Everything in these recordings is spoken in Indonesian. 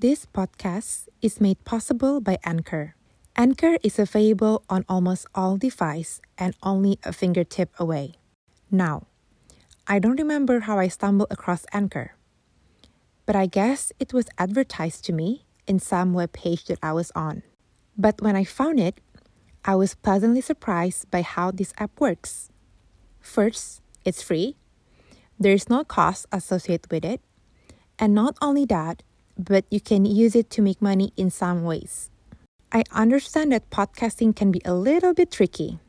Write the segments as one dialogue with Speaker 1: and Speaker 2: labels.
Speaker 1: This podcast is made possible by Anchor. Anchor is available on almost all devices and only a fingertip away. Now, I don't remember how I stumbled across Anchor, but I guess it was advertised to me in some web page that I was on. But when I found it, I was pleasantly surprised by how this app works. First, it's free. There's no cost associated with it. And not only that, but you can use it to make money in some ways. I understand that podcasting can be a little bit tricky.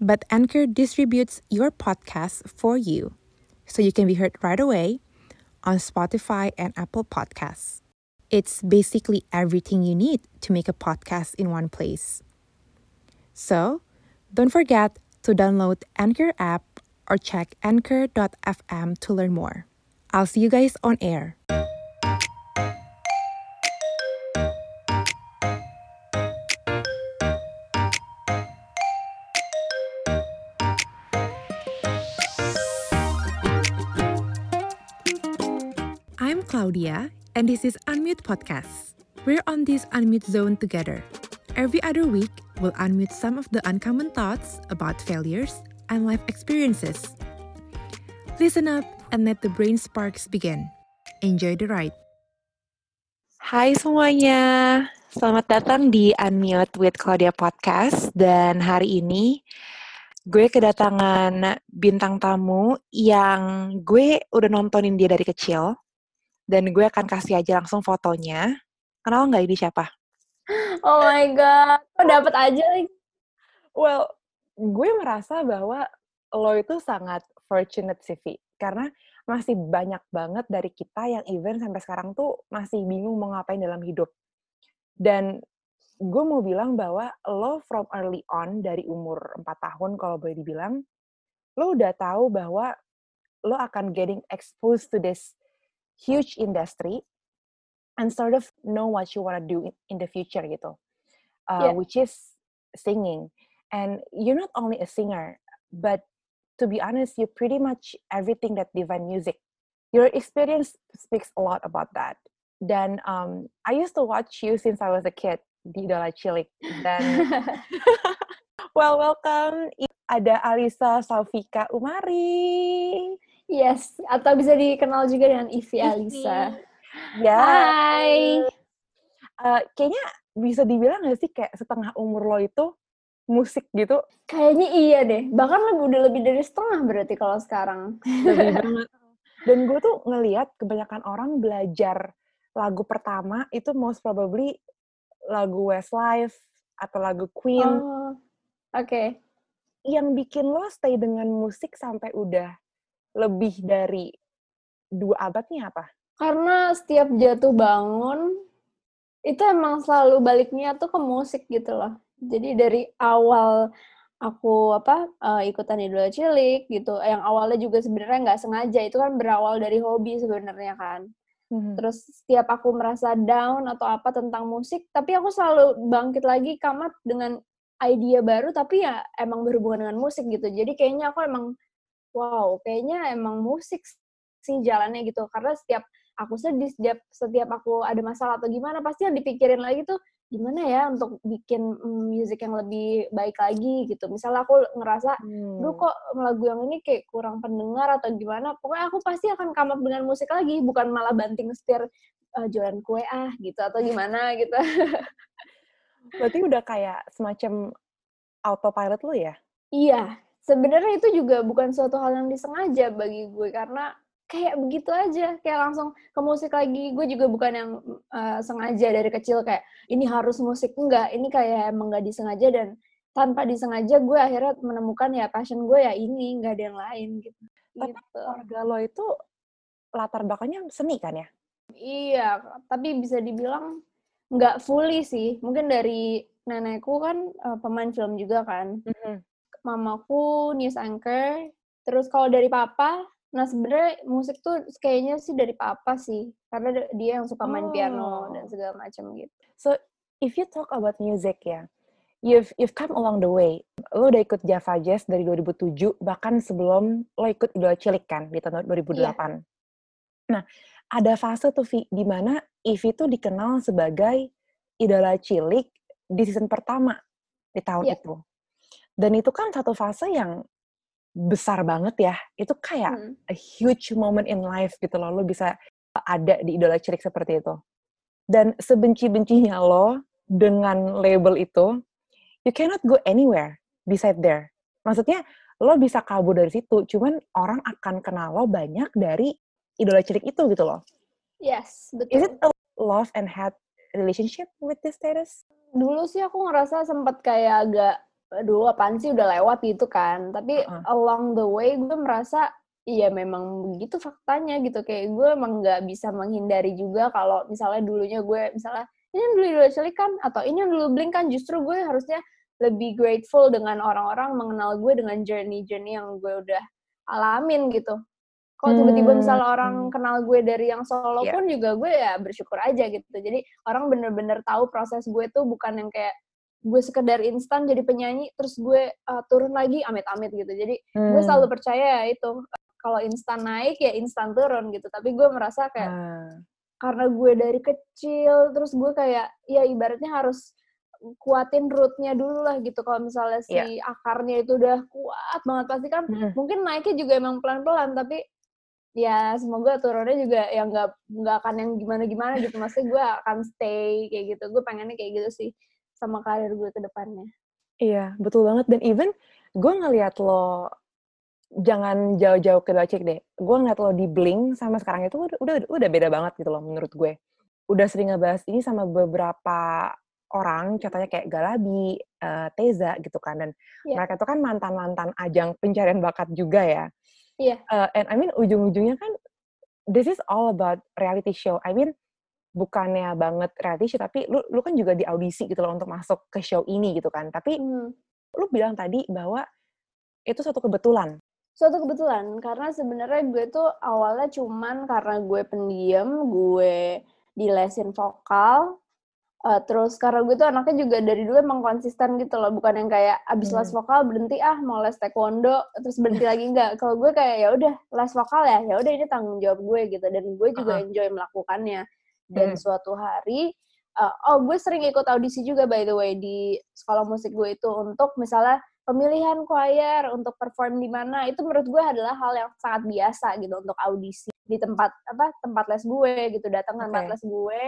Speaker 1: But Anchor distributes your podcast for you so you can be heard right away on Spotify and Apple Podcasts. It's basically everything you need to make a podcast in one place. So, don't forget to download Anchor app or check anchor.fm to learn more. I'll see you guys on air. Claudia, and this is Unmute Podcast. We're on this unmute zone together. Every other week, we'll unmute some of the uncommon thoughts about failures and life experiences. Listen up and let the brain sparks begin. Enjoy the ride.
Speaker 2: Hai semuanya, selamat datang di Unmute with Claudia Podcast. Dan hari ini gue kedatangan bintang tamu yang gue udah nontonin dia dari kecil. Dan gue akan kasih aja langsung fotonya. Kenal nggak ini siapa?
Speaker 3: Oh my god, kok dapat aja lagi?
Speaker 2: Well, gue merasa bahwa lo itu sangat fortunate sih, Vi. Karena masih banyak banget dari kita yang even sampai sekarang tuh masih bingung mau ngapain dalam hidup. Dan gue mau bilang bahwa lo from early on, dari umur 4 tahun kalau boleh dibilang, lo udah tahu bahwa lo akan getting exposed to this huge industry and sort of know what you want to do in, the future gitu. Uh,
Speaker 3: Yeah.
Speaker 2: which is singing. And you're not only a singer, but to be honest, you're pretty much everything that divine music. Your experience speaks a lot about that. Dan um, I used to watch you since I was a kid di Idola Cilik. Dan well, welcome. Ada Alisa Saufika Umari.
Speaker 3: Yes, atau bisa dikenal juga dengan Ivi Alisa.
Speaker 2: Ya.
Speaker 3: Hai.
Speaker 2: Eh, kayaknya bisa dibilang gak sih kayak setengah umur lo itu musik gitu
Speaker 3: Kayaknya iya deh. Bahkan lebih udah lebih dari setengah berarti kalau sekarang.
Speaker 2: lebih banget. Dan gue tuh ngeliat kebanyakan orang belajar lagu pertama itu most probably lagu Westlife atau lagu Queen
Speaker 3: Oh, oke.
Speaker 2: yang bikin lo stay dengan musik sampai udah lebih dari dua abad nih apa?
Speaker 3: Karena setiap jatuh bangun itu emang selalu baliknya tuh ke musik gitu loh. Jadi dari awal aku apa eh, ikutan idola cilik gitu, yang awalnya juga sebenarnya nggak sengaja itu kan berawal dari hobi sebenarnya kan. Terus setiap aku merasa down atau apa tentang musik, tapi aku selalu bangkit lagi kamat dengan ide baru, tapi ya emang berhubungan dengan musik gitu. Jadi kayaknya aku emang, wow, kayaknya emang musik sih jalannya gitu. Karena setiap aku sedih, setiap, setiap aku ada masalah atau gimana, pasti yang dipikirin lagi tuh, gimana ya untuk bikin mm, musik yang lebih baik lagi gitu. Misalnya aku ngerasa, duh kok lagu yang ini kayak kurang pendengar atau gimana pokoknya aku pasti akan come up dengan musik lagi bukan malah banting setir "Eh, jualan kue ah gitu atau gimana gitu
Speaker 2: Berarti udah kayak semacam autopilot lo ya?
Speaker 3: iya sebenarnya itu juga bukan suatu hal yang disengaja bagi gue karena kayak begitu aja kayak langsung ke musik lagi gue juga bukan yang eh, sengaja dari kecil kayak ini harus musik enggak ini kayak emang nggak disengaja dan tanpa disengaja gue akhirnya menemukan ya passion gue ya ini nggak ada yang lain gitu
Speaker 2: Tapi
Speaker 3: gitu.
Speaker 2: keluarga lo itu latar belakangnya seni kan ya?
Speaker 3: Iya, tapi bisa dibilang nggak fully sih. Mungkin dari nenekku kan eh, pemain film juga kan. Mamaku news anchor. Terus kalau dari papa, nah sebenarnya musik tuh kayaknya sih dari papa sih. Karena dia yang suka main piano dan
Speaker 2: Oh.
Speaker 3: segala macam gitu.
Speaker 2: So if you talk about music ya, you've you've come along the way. Lo udah ikut Java Jazz dari 2007, bahkan sebelum lo ikut Idola Cilik kan di tahun 2008. Nah, ada fase tuh Vi, di mana Ivy tuh dikenal sebagai idola cilik di season pertama di tahun
Speaker 3: Iya.
Speaker 2: itu. Dan itu kan satu fase yang besar banget ya. Itu kayak
Speaker 3: Hmm.
Speaker 2: a huge moment in life gitu loh. Lo bisa ada di idola cilik seperti itu. Dan sebenci-bencinya lo dengan label itu, you cannot go anywhere beside there. Maksudnya lo bisa kabur dari situ, cuman orang akan kenal lo banyak dari idola cilik itu gitu loh.
Speaker 3: Yes,
Speaker 2: Is
Speaker 3: betul.
Speaker 2: it a love and hate relationship with this status?
Speaker 3: Dulu sih aku ngerasa sempet kayak agak, aduh apaan sih udah lewat gitu kan. Tapi
Speaker 2: Heeh.
Speaker 3: along the way gue merasa, iya memang begitu faktanya gitu. Kayak gue emang nggak bisa menghindari juga kalau misalnya dulunya gue, misalnya ini yang dulu idola cilik kan, atau ini yang dulu Blink kan, justru gue harusnya lebih grateful dengan orang-orang mengenal gue dengan journey-journey yang gue udah alamin gitu. Kalau tiba-tiba misalnya orang
Speaker 2: Hmm.
Speaker 3: kenal gue dari yang solo
Speaker 2: Iya.
Speaker 3: pun juga gue ya bersyukur aja gitu. Jadi orang bener-bener tahu proses gue tuh bukan yang kayak gue sekedar instan jadi penyanyi terus gue uh, turun lagi amit-amit gitu. Jadi gue
Speaker 2: Hmm.
Speaker 3: selalu percaya ya itu kalau instan naik ya instan turun gitu. Tapi gue merasa kayak
Speaker 2: Ah.
Speaker 3: karena gue dari kecil terus gue kayak ya ibaratnya harus kuatin rootnya dulu lah gitu kalau misalnya si
Speaker 2: Iya.
Speaker 3: akarnya itu udah kuat banget pasti kan
Speaker 2: Mm-mm.
Speaker 3: mungkin naiknya juga emang pelan-pelan tapi ya semoga turunnya juga yang nggak nggak akan yang gimana-gimana gitu maksudnya gue akan stay kayak gitu gue pengennya kayak gitu sih sama karir gue ke depannya
Speaker 2: Iya, betul banget. Dan even gue ngeliat lo, jangan jauh-jauh ke Dolce deh. Gue ngeliat lo di Blink sama sekarang itu udah, udah, udah beda banget gitu loh menurut gue. Udah sering ngebahas ini sama beberapa orang, contohnya kayak Galabi, eh, Teza gitu kan. Dan
Speaker 3: Iya.
Speaker 2: mereka tuh kan mantan-mantan ajang pencarian bakat juga ya.
Speaker 3: Iya.
Speaker 2: Eh, and I mean ujung-ujungnya kan, this is all about reality show. I mean, bukannya banget reality show, tapi lu, lu kan juga di audisi gitu loh untuk masuk ke show ini gitu kan. Tapi
Speaker 3: hmm.
Speaker 2: lu bilang tadi bahwa itu suatu kebetulan.
Speaker 3: suatu kebetulan karena sebenarnya gue tuh awalnya cuman karena gue pendiam gue dilesin vokal uh, terus karena gue tuh anaknya juga dari dulu emang konsisten gitu loh bukan yang kayak abis
Speaker 2: Hmm.
Speaker 3: les vokal berhenti ah mau les taekwondo terus berhenti lagi enggak kalau gue kayak ya udah les vokal ya ya udah ini tanggung jawab gue gitu dan gue juga
Speaker 2: Uh-uh.
Speaker 3: enjoy melakukannya dan
Speaker 2: Hmm.
Speaker 3: suatu hari uh, oh gue sering ikut audisi juga by the way di sekolah musik gue itu untuk misalnya pemilihan choir untuk perform di mana. Itu menurut gue adalah hal yang sangat biasa gitu untuk audisi di tempat apa tempat les gue gitu datang ke tempat les gue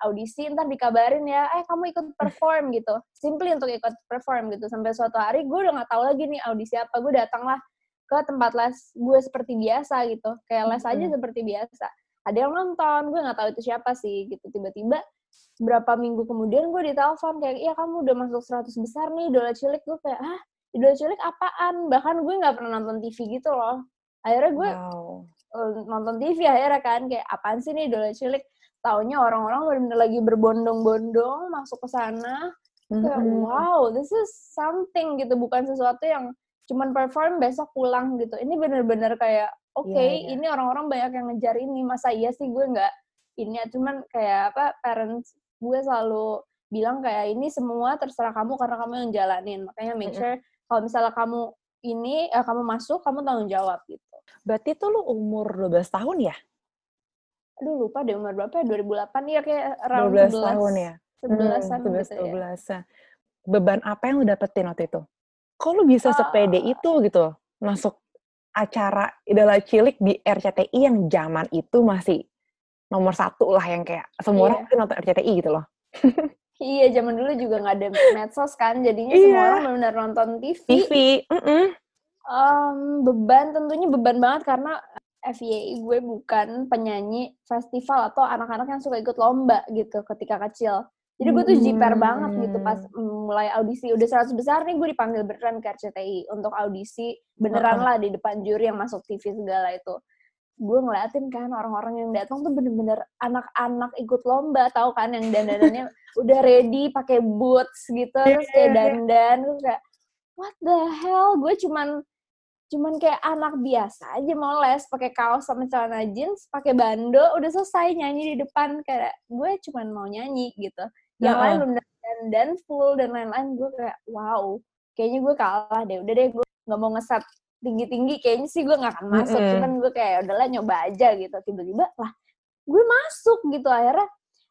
Speaker 3: audisi ntar dikabarin ya eh kamu ikut perform gitu. Simply untuk ikut perform gitu. Sampai suatu hari gue udah nggak tahu lagi nih audisi apa. Gue datanglah ke tempat les gue seperti biasa gitu. Kayak les aja
Speaker 2: Mm-mm.
Speaker 3: seperti biasa ada yang nonton gue nggak tahu itu siapa sih gitu. Tiba-tiba berapa minggu kemudian gue ditelepon kayak iya kamu udah masuk 100 besar nih idola cilik. Gue kayak ah idola cilik apaan? Bahkan gue nggak pernah nonton TV gitu loh. Akhirnya gue
Speaker 2: Wow.
Speaker 3: eh, nonton TV akhirnya kan kayak apaan sih nih idola cilik? Taunya orang-orang bener-bener lagi berbondong-bondong masuk ke sana. Kayak
Speaker 2: Mm-mm.
Speaker 3: wow this is something gitu. Bukan sesuatu yang cuman perform besok pulang gitu. Ini bener-bener kayak oke
Speaker 2: Iya, iya.
Speaker 3: ini orang-orang banyak yang ngejar ini masa iya sih gue nggak ini ya cuman kayak apa parents gue selalu bilang kayak ini semua terserah kamu karena kamu yang jalanin makanya make sure kalau misalnya kamu ini eh, kamu masuk kamu tanggung jawab gitu
Speaker 2: Berarti tuh lu umur 12 tahun ya?
Speaker 3: aduh lupa deh umur berapa ya 2008 ya kayak around
Speaker 2: 12
Speaker 3: 11
Speaker 2: tahun ya?
Speaker 3: 11-an
Speaker 2: Hmm,
Speaker 3: gitu ya
Speaker 2: 11 -an. Beban apa yang lu dapetin waktu itu? Kok lu bisa sepede
Speaker 3: Ah.
Speaker 2: itu gitu? Masuk acara idola cilik di RCTI yang zaman itu masih nomor satu lah yang kayak semua orang
Speaker 3: Iya.
Speaker 2: pasti nonton RCTI gitu loh.
Speaker 3: Iya, zaman dulu juga nggak ada medsos kan, jadinya semua
Speaker 2: Iya.
Speaker 3: orang benar-benar nonton TV.
Speaker 2: TV, mm-mm.
Speaker 3: Em, beban tentunya beban banget karena FYI gue bukan penyanyi festival atau anak-anak yang suka ikut lomba gitu ketika kecil. Jadi gue tuh jiper banget gitu pas mulai audisi. Udah 100 besar nih gue dipanggil beneran ke RCTI untuk audisi. Beneran lah di depan juri yang masuk TV segala itu. Gue ngeliatin kan orang-orang yang datang tuh bener-bener anak-anak ikut lomba tahu kan? Yang dandanannya udah ready pakai boots gitu terus kayak
Speaker 2: Iya, iya, iya.
Speaker 3: dandan gue kayak what the hell? Gue cuman cuman kayak anak biasa aja mau les pakai kaos sama celana jeans pakai bando udah selesai nyanyi di depan. Kayak gue cuman mau nyanyi gitu yang lain bener dan full dan lain-lain gue kayak wow kayaknya gue kalah deh udah deh gue nggak mau ngeset tinggi-tinggi kayaknya sih gue nggak akan masuk.
Speaker 2: Mm-mm.
Speaker 3: cuman gue kayak udahlah nyoba aja gitu. Tiba-tiba lah gue masuk gitu. Akhirnya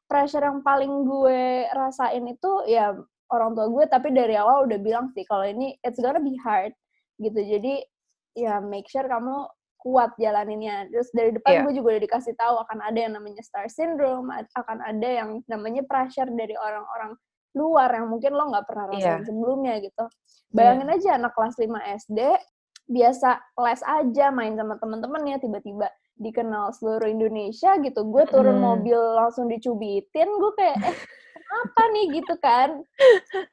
Speaker 3: pressure yang paling gue rasain itu ya orang tua gue tapi dari awal udah bilang sih kalau ini it's gonna be hard gitu. Jadi ya make sure kamu kuat jalaninnya. Terus dari depan
Speaker 2: Iya.
Speaker 3: gue juga udah dikasih tahu akan ada yang namanya star syndrome akan ada yang namanya pressure dari orang-orang luar yang mungkin lo nggak pernah rasain
Speaker 2: Iya.
Speaker 3: sebelumnya gitu. Bayangin aja anak kelas 5 SD biasa les aja main sama temen-temennya tiba-tiba dikenal seluruh Indonesia gitu. Gue turun
Speaker 2: Mm.
Speaker 3: mobil langsung dicubitin gue kayak eh apa nih? Gitu kan.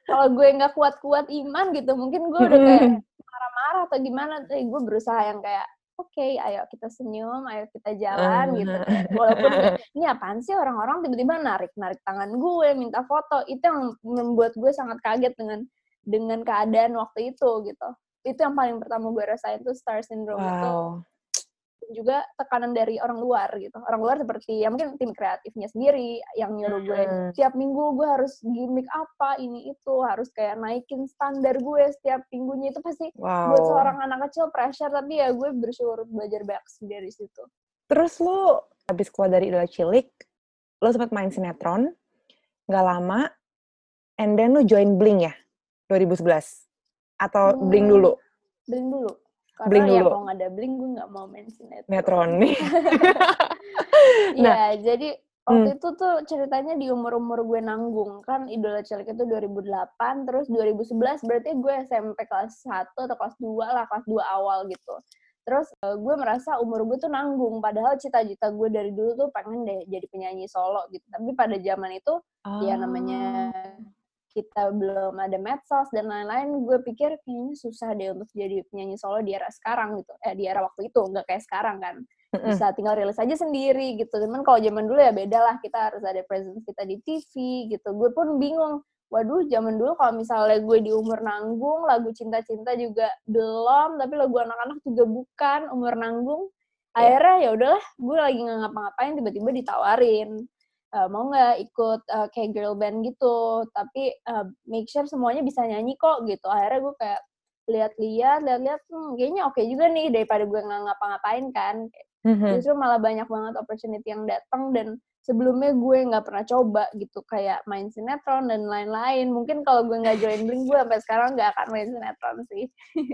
Speaker 3: Kalau gue nggak kuat-kuat iman gitu mungkin gue udah kayak marah-marah atau gimana tapi gue berusaha yang kayak oke ayo kita senyum ayo kita jalan
Speaker 2: Ah.
Speaker 3: gitu walaupun ini apaan sih orang-orang tiba-tiba narik narik tangan gue minta foto. Itu yang membuat gue sangat kaget dengan dengan keadaan waktu itu gitu. Itu yang paling pertama gue rasain tuh star syndrome itu Juga tekanan dari orang luar gitu orang luar seperti ya mungkin tim kreatifnya sendiri yang nyuruh gue
Speaker 2: Hmm.
Speaker 3: tiap minggu gue harus gimmick apa ini itu harus kayak naikin standar gue setiap minggunya itu pasti
Speaker 2: Wow.
Speaker 3: buat seorang anak kecil pressure tapi ya gue bersyukur belajar banyak dari situ
Speaker 2: Terus lu habis keluar dari Idola Cilik, lu sempat main sinetron, nggak lama, and then lu join Bling ya, 2011? Atau Bling
Speaker 3: Hmm.
Speaker 2: dulu?
Speaker 3: bling dulu karena
Speaker 2: Bling
Speaker 3: ya
Speaker 2: dulu.
Speaker 3: kalau nggak ada bling gue nggak mau main sinetron
Speaker 2: Sinetron nih.
Speaker 3: Iya, jadi waktu
Speaker 2: Hmm.
Speaker 3: itu tuh ceritanya di umur-umur gue nanggung kan Idola Cilik itu 2008 terus 2011 berarti gue SMP kelas 1 atau kelas 2 lah, kelas 2 awal gitu. Terus eh, gue merasa umur gue tuh nanggung padahal cita-cita gue dari dulu tuh pengen deh jadi penyanyi solo gitu. Tapi pada zaman itu ya namanya kita belum ada medsos dan lain-lain, gue pikir kayaknya susah deh untuk jadi penyanyi solo di era sekarang gitu. Eh, di era waktu itu, nggak kayak sekarang kan. Bisa tinggal rilis aja sendiri gitu. Cuman kalau zaman dulu ya beda lah, kita harus ada presence kita di TV gitu. Gue pun bingung, waduh zaman dulu kalau misalnya gue di umur nanggung, lagu cinta-cinta juga belum, tapi lagu anak-anak juga bukan, umur nanggung. Akhirnya ya udahlah, gue lagi nggak ngapa-ngapain, tiba-tiba ditawarin eh, mau nggak ikut eh, kayak girl band gitu. Tapi eh, make sure semuanya bisa nyanyi kok gitu. Akhirnya gue kayak lihat-lihat lihat-lihat hmm, kayaknya oke juga nih daripada gue nggak ngapa-ngapain kan.
Speaker 2: Mhm.
Speaker 3: justru malah banyak banget opportunity yang datang dan sebelumnya gue nggak pernah coba gitu kayak main sinetron dan lain-lain. Mungkin kalau gue nggak join Blink gue sampai sekarang nggak akan main sinetron sih.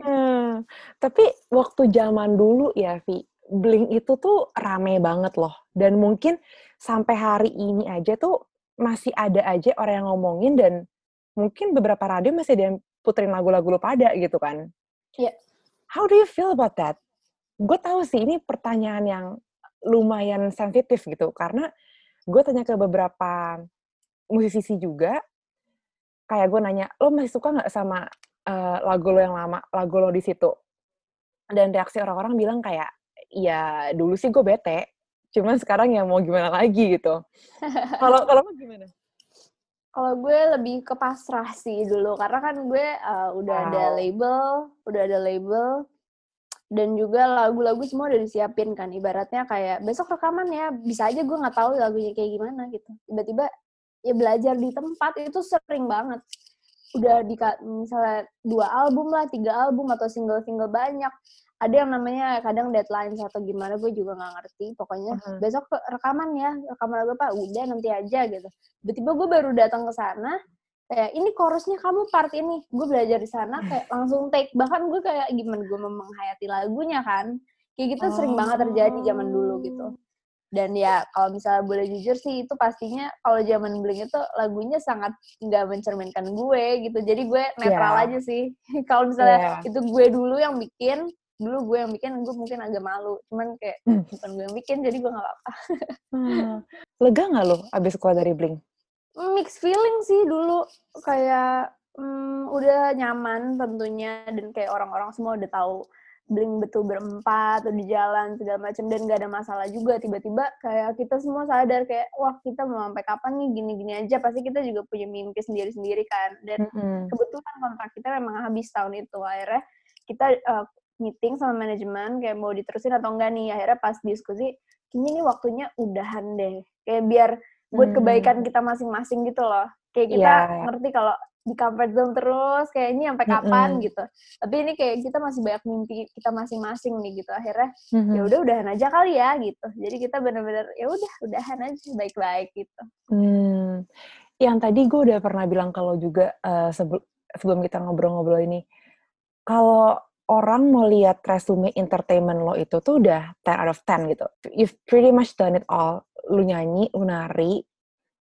Speaker 2: Hmm, Tapi waktu zaman dulu ya, Vi, Bling itu tuh rame banget loh. Dan mungkin sampai hari ini aja tuh masih ada aja orang yang ngomongin dan mungkin beberapa radio masih ada yang puterin lagu-lagu lu pada gitu kan.
Speaker 3: Iya.
Speaker 2: How do you feel about that? Gue tahu sih ini pertanyaan yang lumayan sensitif gitu karena gue tanya ke beberapa musisi juga kayak gue nanya lo masih suka nggak sama eh, lagu lo yang lama lagu lo di situ dan reaksi orang-orang bilang kayak ya dulu sih gue bete cuman sekarang ya mau gimana lagi gitu kalau kalau gimana
Speaker 3: Kalau gue lebih ke pasrah sih dulu karena kan gue uh, udah ada
Speaker 2: Wow.
Speaker 3: label, udah ada label dan juga lagu-lagu semua udah disiapin kan. Ibaratnya kayak besok rekaman ya, bisa aja gue nggak tahu lagunya kayak gimana gitu. Tiba-tiba ya belajar di tempat itu sering banget. Udah di misalnya dua album lah, tiga album atau single-single banyak. Ada yang namanya kadang deadline atau gimana gue juga nggak ngerti. Pokoknya
Speaker 2: Mhm.
Speaker 3: besok rekaman ya, rekaman lagu apa? Udah nanti aja gitu tiba-tiba gue baru datang ke sana kayak ini chorusnya kamu part ini gue belajar di sana kayak langsung take bahkan gue kayak gimana gue menghayati lagunya kan kayak gitu sering banget terjadi zaman dulu gitu dan ya kalau misalnya boleh jujur sih itu pastinya kalau zaman bling itu lagunya sangat nggak mencerminkan gue gitu jadi gue netral
Speaker 2: Iya.
Speaker 3: aja sih kalau misalnya
Speaker 2: Iya.
Speaker 3: itu gue dulu yang bikin dulu gue yang bikin gue mungkin agak malu. Cuman kayak
Speaker 2: Hmm.
Speaker 3: bukan gue yang bikin jadi gue nggak apa-apa.
Speaker 2: Hmm, lega nggak lo abis keluar dari Bling
Speaker 3: mix feeling sih dulu. Kayak hmm, udah nyaman tentunya. Dan kayak orang-orang semua udah tahu bling betul berempat atau di jalan segala macam dan gak ada masalah juga. Tiba-tiba kayak kita semua sadar kayak wah kita mau sampai kapan nih? Gini-gini aja. Pasti kita juga punya mimpi sendiri-sendiri kan. Dan
Speaker 2: Mm-mm.
Speaker 3: kebetulan kontrak kita memang habis tahun itu. Akhirnya kita uh, meeting sama manajemen kayak mau diterusin atau enggak nih akhirnya pas diskusi kayaknya ini waktunya udahan deh kayak biar buat
Speaker 2: Hmm.
Speaker 3: kebaikan kita masing-masing gitu loh kayak kita
Speaker 2: Iya.
Speaker 3: ngerti kalau di comfort zone terus kayak ini sampai kapan
Speaker 2: Mm-mm.
Speaker 3: gitu tapi ini kayak kita masih banyak mimpi kita masing-masing nih gitu akhirnya
Speaker 2: Mhm.
Speaker 3: ya udah udahan aja kali ya gitu jadi kita bener-bener ya udah udahan aja baik-baik gitu
Speaker 2: Hmm, yang tadi gue udah pernah bilang kalau juga sebel- sebelum kita ngobrol-ngobrol ini, kalau orang mau lihat resume entertainment lo itu tuh udah 10 out of 10 gitu. You've pretty much done it all. Lu nyanyi, lu nari,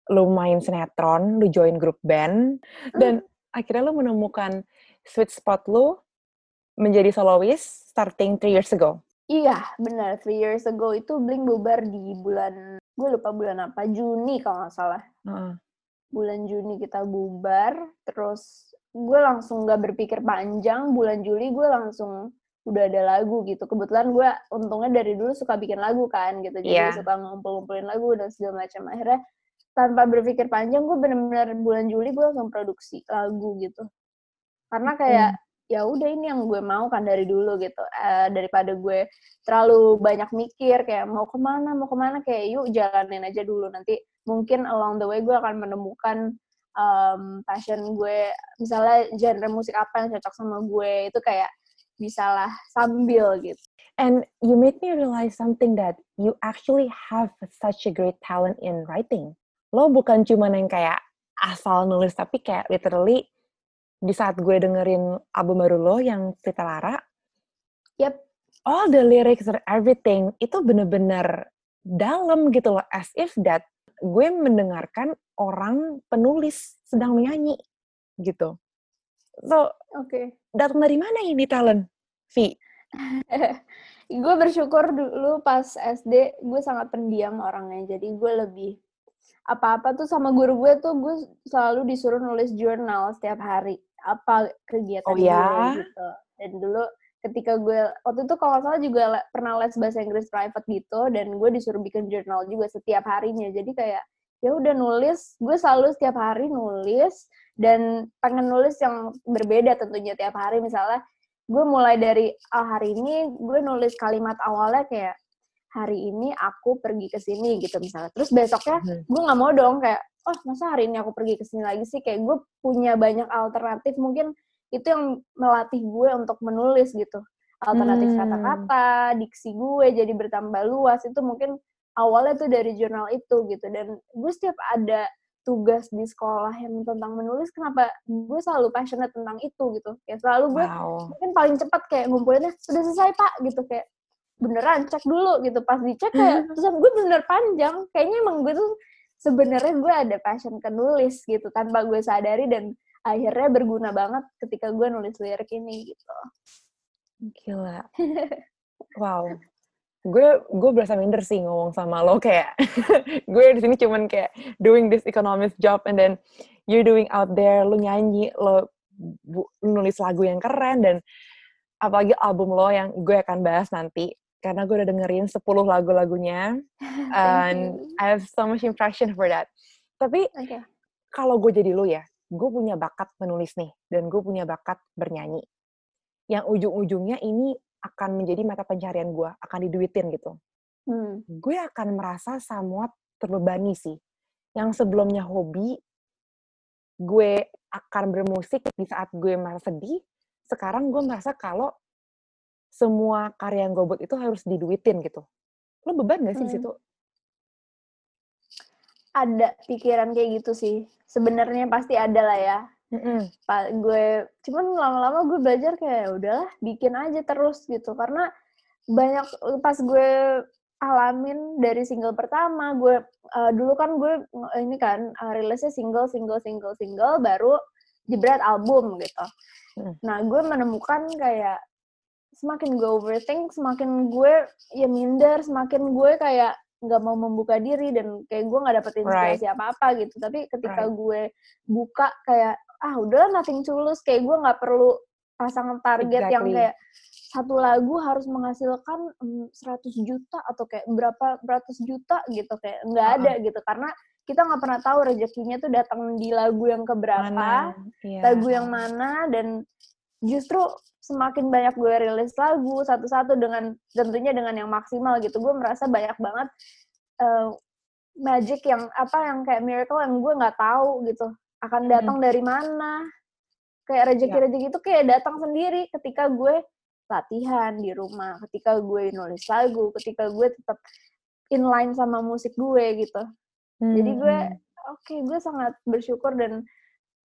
Speaker 2: lu main sinetron, lu join grup band, dan akhirnya lu menemukan sweet spot lu menjadi soloist starting three years ago.
Speaker 3: iya benar three years ago itu Blink bubar di bulan gue lupa bulan apa Juni kalau nggak salah
Speaker 2: Heeh.
Speaker 3: bulan Juni kita bubar, terus gue langsung gak berpikir panjang, bulan Juli gue langsung udah ada lagu gitu. Kebetulan gue untungnya dari dulu suka bikin lagu kan gitu, jadi
Speaker 2: Iya.
Speaker 3: suka ngumpul-ngumpulin lagu dan segala macam. Akhirnya tanpa berpikir panjang gue bener-bener bulan Juli gue langsung produksi lagu gitu. Karena kayak ya udah ini yang gue mau kan dari dulu gitu Eh, daripada gue terlalu banyak mikir kayak mau ke mana mau ke mana kayak yuk jalanin aja dulu nanti mungkin along the way gue akan menemukan um, passion gue misalnya genre musik apa yang cocok sama gue itu kayak bisalah sambil gitu
Speaker 2: And you made me realize something that you actually have such a great talent in writing. Lo bukan cuma yang kayak asal nulis, tapi kayak literally di saat gue dengerin album baru lo yang Cerita Lara,
Speaker 3: Yep.
Speaker 2: all the lyrics and everything itu bener-bener dalam gitu loh, as if that gue mendengarkan orang penulis sedang menyanyi gitu. So,
Speaker 3: oke
Speaker 2: datang dari mana ini talent, Vi?
Speaker 3: gue bersyukur dulu pas SD gue sangat pendiam orangnya jadi gue lebih apa-apa tuh sama guru gue tuh gue selalu disuruh nulis jurnal setiap hari apa kegiatan
Speaker 2: Oh ya?
Speaker 3: gue gitu dan dulu ketika gue waktu itu kalau salah juga le- pernah les bahasa Inggris private gitu dan gue disuruh bikin jurnal juga setiap harinya. Jadi kayak ya udah nulis gue selalu setiap hari nulis dan pengen nulis yang berbeda tentunya tiap hari. Misalnya gue mulai dari ah, hari ini gue nulis kalimat awalnya kayak hari ini aku pergi ke sini gitu misalnya. Terus besoknya
Speaker 2: Mhm.
Speaker 3: gue nggak mau dong kayak oh masa hari ini aku pergi ke sini lagi sih kayak gue punya banyak alternatif. Mungkin itu yang melatih gue untuk menulis gitu. Alternatif
Speaker 2: Hmm.
Speaker 3: kata-kata diksi gue jadi bertambah luas. Itu mungkin awalnya tuh dari jurnal itu gitu. Dan gue setiap ada tugas di sekolah yang tentang menulis kenapa gue selalu passionate tentang itu gitu. Ya selalu gue
Speaker 2: Wow.
Speaker 3: mungkin paling cepat kayak ngumpulinnya sudah selesai pak gitu. Kayak beneran cek dulu gitu. Pas dicek kayak tulisan gue bener panjang. Kayaknya emang gue tuh sebenarnya gue ada passion ke nulis gitu tanpa gue sadari. Dan akhirnya berguna banget ketika gue nulis lirik ini gitu
Speaker 2: Gila. Wow. Gue gue berasa minder sih ngomong sama lo kayak gue di sini cuman kayak doing this economist job and then you're doing out there lu nyanyi lo bu- nulis lagu yang keren dan apalagi album lo yang gue akan bahas nanti karena gue udah dengerin 10 lagu-lagunya and. I have so much impression for that. Tapi
Speaker 3: oke
Speaker 2: kalau gue jadi lu ya, gue punya bakat menulis nih, dan gue punya bakat bernyanyi. Yang ujung-ujungnya ini akan menjadi mata pencarian gue, akan diduitin gitu.
Speaker 3: hmm.
Speaker 2: Gue akan merasa somewhat terbebani sih. Yang sebelumnya hobi, gue akan bermusik di saat gue merasa sedih, sekarang gue merasa kalau semua karya yang gue buat itu harus diduitin gitu. Lo beban gak sih di
Speaker 3: Hmm.
Speaker 2: situ?
Speaker 3: Ada pikiran kayak gitu sih sebenarnya pasti ada lah ya
Speaker 2: Mm-mm.
Speaker 3: Pak gue cuman lama-lama gue belajar kayak "Ya udahlah bikin aja terus gitu karena banyak pas gue alamin dari single pertama gue eh, dulu kan gue eh, ini kan eh, rilisnya single single single single baru jebret album gitu
Speaker 2: Mm.
Speaker 3: nah gue menemukan kayak semakin gue overthink semakin gue ya minder semakin gue kayak nggak mau membuka diri dan kayak gue nggak dapet inspirasi apa-apa gitu tapi ketika
Speaker 2: Right.
Speaker 3: gue buka kayak ah udahlah nothing tulus kayak gue nggak perlu pasang target yang
Speaker 2: Exactly.
Speaker 3: kayak satu lagu harus menghasilkan mm, 100 juta atau kayak berapa beratus juta gitu kayak nggak ada gitu karena kita nggak pernah tahu rezekinya tuh datang di lagu yang keberapa
Speaker 2: Mana? Iya.
Speaker 3: lagu yang mana dan justru semakin banyak gue rilis lagu satu-satu dengan tentunya dengan yang maksimal gitu gue merasa banyak banget eh, magic yang apa yang kayak miracle yang gue nggak tahu gitu akan datang hmm. dari mana kayak rezeki-rezeki itu kayak datang sendiri ketika gue latihan di rumah ketika gue nulis lagu ketika gue tetap inline sama musik gue gitu hmm. jadi gue hmm. oke okay, gue sangat bersyukur dan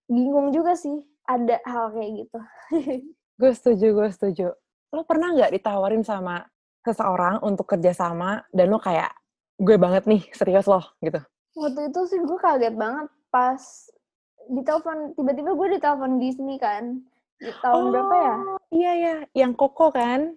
Speaker 3: bingung juga sih ada hal kayak gitu.
Speaker 2: Gue setuju gue setuju. Lo pernah nggak ditawarin sama seseorang untuk kerjasama dan lo kayak gue banget nih serius loh gitu?
Speaker 3: Waktu itu sih gue kaget banget pas ditelepon tiba-tiba gue ditelepon Disney kan di tahun oh, berapa ya?
Speaker 2: Iya ya yang Koko kan?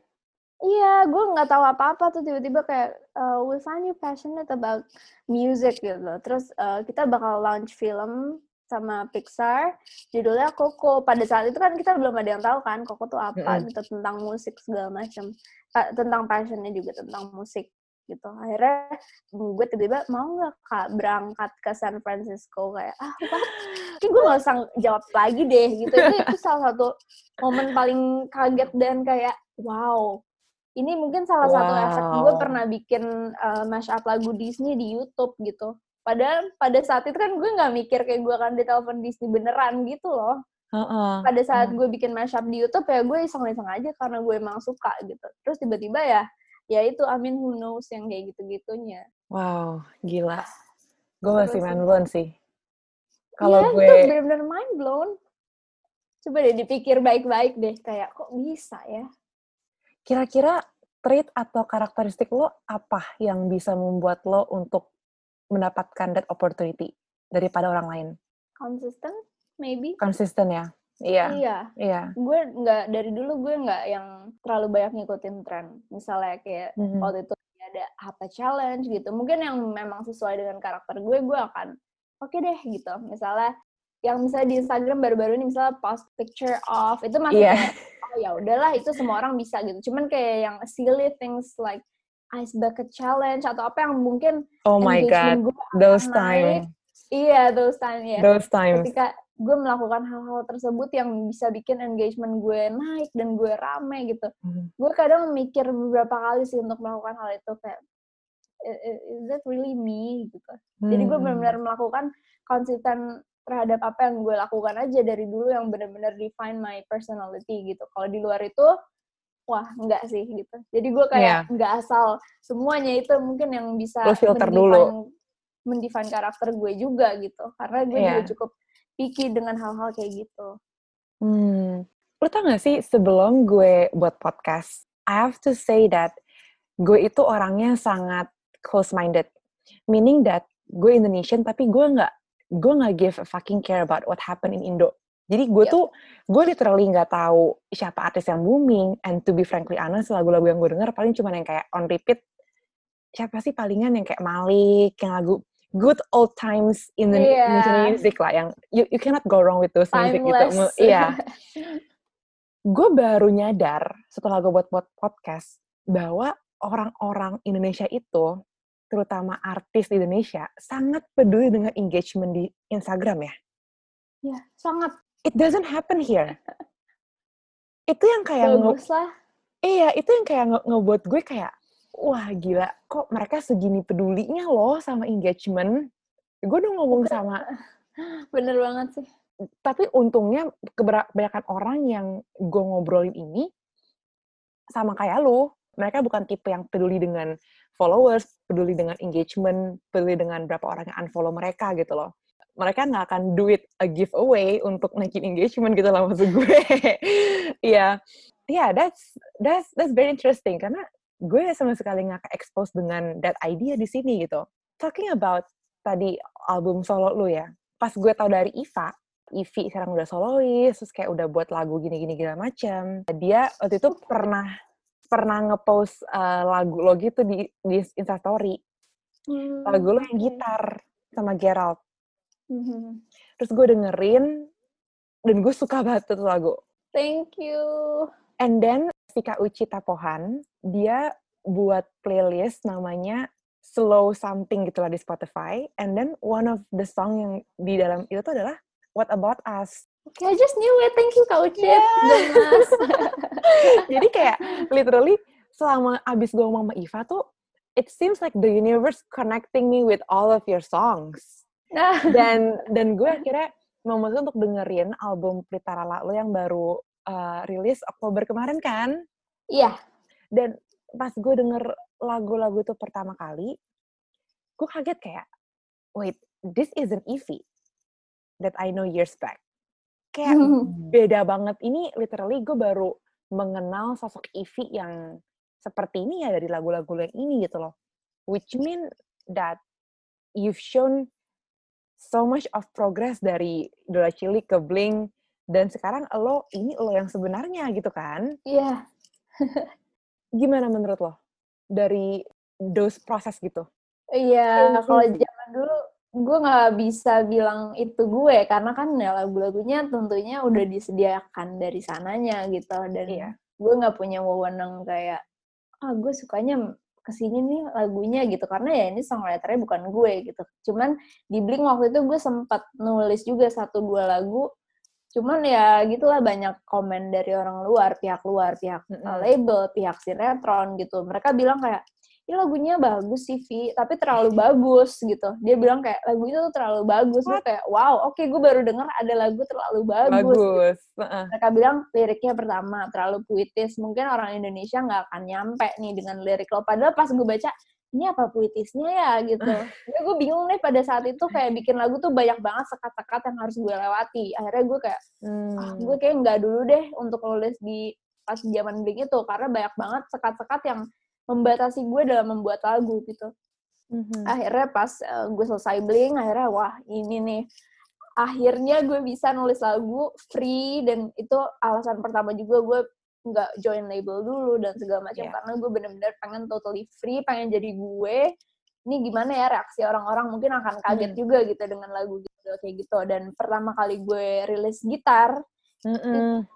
Speaker 3: Iya gue nggak tahu apa-apa tuh tiba-tiba kayak uh, we find you passionate about music gitu. Terus uh, kita bakal launch film sama Pixar judulnya Koko. Pada saat itu kan kita belum ada yang tahu kan Koko tuh apa mm gitu tentang musik segala macam. Tentang passionnya juga tentang musik gitu. Akhirnya gue tiba-tiba mau nggak kak berangkat ke San Francisco? Kayak ah apa? Gue nggak usah jawab lagi deh gitu. Itu, itu salah satu momen paling kaget dan kayak wow ini mungkin salah wow. satu efek. Gue pernah bikin uh, mashup lagu Disney di YouTube gitu padahal pada saat itu kan gue nggak mikir kayak gue akan ditelepon Disney beneran gitu loh Uh-uh. Pada saat uh. gue bikin mashup di YouTube ya gue iseng-iseng aja karena gue emang suka gitu. Terus tiba-tiba ya ya itu Amin who knows yang kayak gitu-gitunya.
Speaker 2: Wow, gila. Gue masih mind blown sih.
Speaker 3: Kalau ya, gue itu benar-benar mind blown. Coba deh dipikir baik-baik deh kayak kok bisa ya.
Speaker 2: Kira-kira trait atau karakteristik lo apa yang bisa membuat lo untuk mendapatkan that opportunity daripada orang lain?
Speaker 3: Konsisten, maybe.
Speaker 2: Konsisten ya. Iya.
Speaker 3: Iya. Iya. Gue nggak dari dulu gue nggak yang terlalu banyak ngikutin tren. Misalnya kayak mm-hmm. waktu itu ada apa challenge gitu. Mungkin yang memang sesuai dengan karakter gue, gue akan oke okay deh gitu. Misalnya yang misalnya di Instagram baru-baru ini misalnya post picture of itu masih yeah. kayak oh ya udahlah itu semua orang bisa gitu. Cuman kayak yang silly things like ice bucket challenge atau apa yang mungkin
Speaker 2: oh my god those time
Speaker 3: iya those time ya
Speaker 2: those times
Speaker 3: ketika gue melakukan hal-hal tersebut yang bisa bikin engagement gue naik dan gue rame gitu. Hmm. Gue kadang mikir beberapa kali sih untuk melakukan hal itu kayak is that really me gitu. Hmm. Jadi gue hmm. benar-benar melakukan konsisten terhadap apa yang gue lakukan aja dari dulu yang benar-benar define my personality gitu. Kalau di luar itu wah enggak sih gitu. Jadi gue kayak yeah. enggak asal semuanya itu mungkin yang bisa
Speaker 2: filter dulu
Speaker 3: mendefine karakter gue juga gitu. Karena gue yeah. juga cukup picky dengan hal-hal kayak gitu.
Speaker 2: Hmm. Lu tau gak sih, sebelum gue buat podcast, I have to say that gue itu orangnya sangat close-minded. Meaning that gue Indonesian, tapi gue nggak gue nggak give a fucking care about what happened in Indo. Jadi gue yep. tuh, gue literally nggak tahu siapa artis yang booming, and to be frankly honest, lagu-lagu yang gue denger paling cuma yang kayak on repeat, siapa sih palingan yang kayak Malik, yang lagu good old times in the yeah. music lah yang you, you cannot go wrong with those
Speaker 3: Timeless.
Speaker 2: music gitu. Iya. gue baru nyadar setelah gue buat buat podcast bahwa orang-orang Indonesia itu terutama artis di Indonesia sangat peduli dengan engagement di Instagram ya.
Speaker 3: Ya, sangat.
Speaker 2: It doesn't happen here. itu yang kayak
Speaker 3: Bagus lah.
Speaker 2: Iya, itu yang kayak nge ngebuat gue kayak wah gila, kok mereka segini pedulinya loh sama engagement. Gue udah ngomong sama...
Speaker 3: Bener banget sih.
Speaker 2: Tapi untungnya kebanyakan orang yang gue ngobrolin ini sama kayak lu. Mereka bukan tipe yang peduli dengan followers, peduli dengan engagement, peduli dengan berapa orang yang unfollow mereka gitu loh. Mereka nggak akan do it a giveaway untuk naikin engagement gitu lah maksud gue. Iya, yeah. yeah, that's that's that's very interesting karena gue sama sekali nggak expose dengan that idea di sini gitu. Talking about tadi album solo lu ya, pas gue tau dari Iva, Ivi sekarang udah solois, terus kayak udah buat lagu gini-gini gila macam. Dia waktu itu pernah pernah ngepost uh, lagu lo gitu di di Instastory. Hmm. Lagu lo yang gitar sama Gerald. Hmm. Terus gue dengerin dan gue suka banget tuh lagu.
Speaker 3: Thank you.
Speaker 2: And then Vika Uci Tapohan, dia buat playlist namanya Slow Something gitu lah di Spotify. And then one of the song yang di dalam itu tuh adalah What About Us.
Speaker 3: Okay, I just knew it. Thank you, Kak Uci. Yeah.
Speaker 2: Jadi kayak literally selama abis gue ngomong sama Iva tuh, it seems like the universe connecting me with all of your songs. Dan dan gue akhirnya memutuskan untuk dengerin album Pritara lo yang baru uh, rilis Oktober kemarin kan.
Speaker 3: iya.
Speaker 2: Dan pas gue denger lagu-lagu itu pertama kali, gue kaget kayak, wait, this isn't Evie that I know years back. Kayak beda banget. Ini literally gue baru mengenal sosok Evie yang seperti ini ya dari lagu-lagu yang ini gitu loh. Which mean that you've shown so much of progress dari Idola Cilik ke Blink dan sekarang lo ini lo yang sebenarnya gitu kan.
Speaker 3: Iya.
Speaker 2: Gimana menurut lo dari those proses gitu?
Speaker 3: Iya,
Speaker 2: Iya,
Speaker 3: kalau zaman dulu gue nggak bisa bilang itu gue karena kan ya lagu-lagunya tentunya udah disediakan dari sananya gitu dan
Speaker 2: Iya.
Speaker 3: gue nggak punya wewenang kayak ah gue sukanya ke sini nih lagunya gitu karena ya ini songwriternya bukan gue gitu. Cuman di Blink waktu itu gue sempat nulis juga satu dua lagu. Cuman ya gitulah banyak komen dari orang luar pihak luar pihak label pihak sinetron gitu. Mereka bilang kayak ini lagunya bagus sih Vi tapi terlalu bagus gitu. Dia bilang kayak lagu itu tuh terlalu bagus. Gue kayak wow oke gue baru denger ada lagu terlalu bagus, gitu.
Speaker 2: Bagus. Heeh.
Speaker 3: mereka bilang liriknya pertama terlalu puitis. Mungkin orang Indonesia nggak akan nyampe nih dengan lirik lo. Padahal pas gue baca ini apa puitisnya ya? gitu. Ya gue bingung nih pada saat itu kayak bikin lagu tuh banyak banget sekat-sekat yang harus gue lewati. Akhirnya gue kayak ah,
Speaker 2: Hmm.
Speaker 3: gue kayak nggak dulu deh untuk nulis di pas zaman Blink itu karena banyak banget sekat-sekat yang membatasi gue dalam membuat lagu gitu
Speaker 2: Mhm.
Speaker 3: akhirnya pas eh, gue selesai bling akhirnya wah ini nih akhirnya gue bisa nulis lagu free dan itu alasan pertama juga gue nggak join label dulu dan segala macam
Speaker 2: Iya.
Speaker 3: karena gue bener-bener pengen totally free pengen jadi gue ini gimana ya reaksi orang-orang mungkin akan kaget
Speaker 2: Hmm.
Speaker 3: juga gitu dengan lagu gitu kayak gitu dan pertama kali gue rilis gitar
Speaker 2: Mm-mm.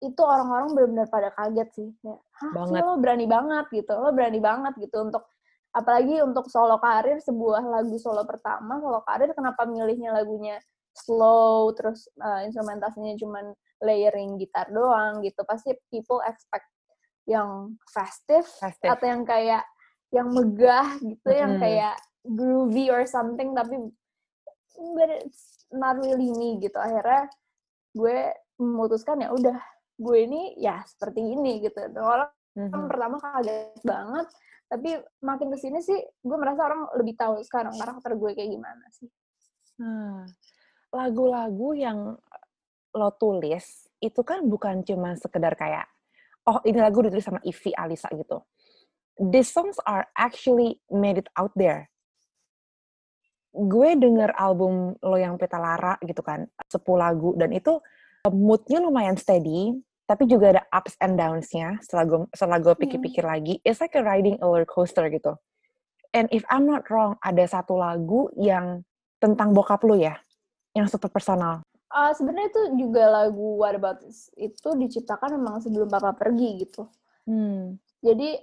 Speaker 3: Itu orang-orang benar-benar pada kaget sih kayak hah
Speaker 2: Banget.
Speaker 3: lo berani banget gitu lo berani banget gitu untuk apalagi untuk solo karir sebuah lagu solo pertama solo karir kenapa milihnya lagunya slow terus uh, instrumentasinya cuman layering gitar doang gitu pasti people expect yang festive,
Speaker 2: Festive.
Speaker 3: atau yang kayak yang megah gitu yang
Speaker 2: Mm-mm.
Speaker 3: kayak groovy or something tapi but it's not really me gitu akhirnya gue memutuskan ya udah gue ini ya seperti ini gitu orang
Speaker 2: Mhm.
Speaker 3: pertama kaget banget tapi makin ke sini sih gue merasa orang lebih tahu sekarang karakter gue kayak gimana sih
Speaker 2: Nah, lagu-lagu yang lo tulis itu kan bukan cuma sekedar kayak oh ini lagu ditulis sama Ivy Alisa gitu. These songs are actually made it out there. Gue denger album lo yang Peta Lara gitu kan, 10 lagu dan itu uh, moodnya lumayan steady, tapi juga ada ups and downs-nya setelah gue, setelah gue pikir-pikir lagi. It's like a riding a roller coaster gitu. And if I'm not wrong, ada satu lagu yang tentang bokap lu ya, yang super personal.
Speaker 3: Ah, sebenarnya itu juga lagu What About This itu diciptakan memang sebelum papa pergi gitu
Speaker 2: Hmm.
Speaker 3: jadi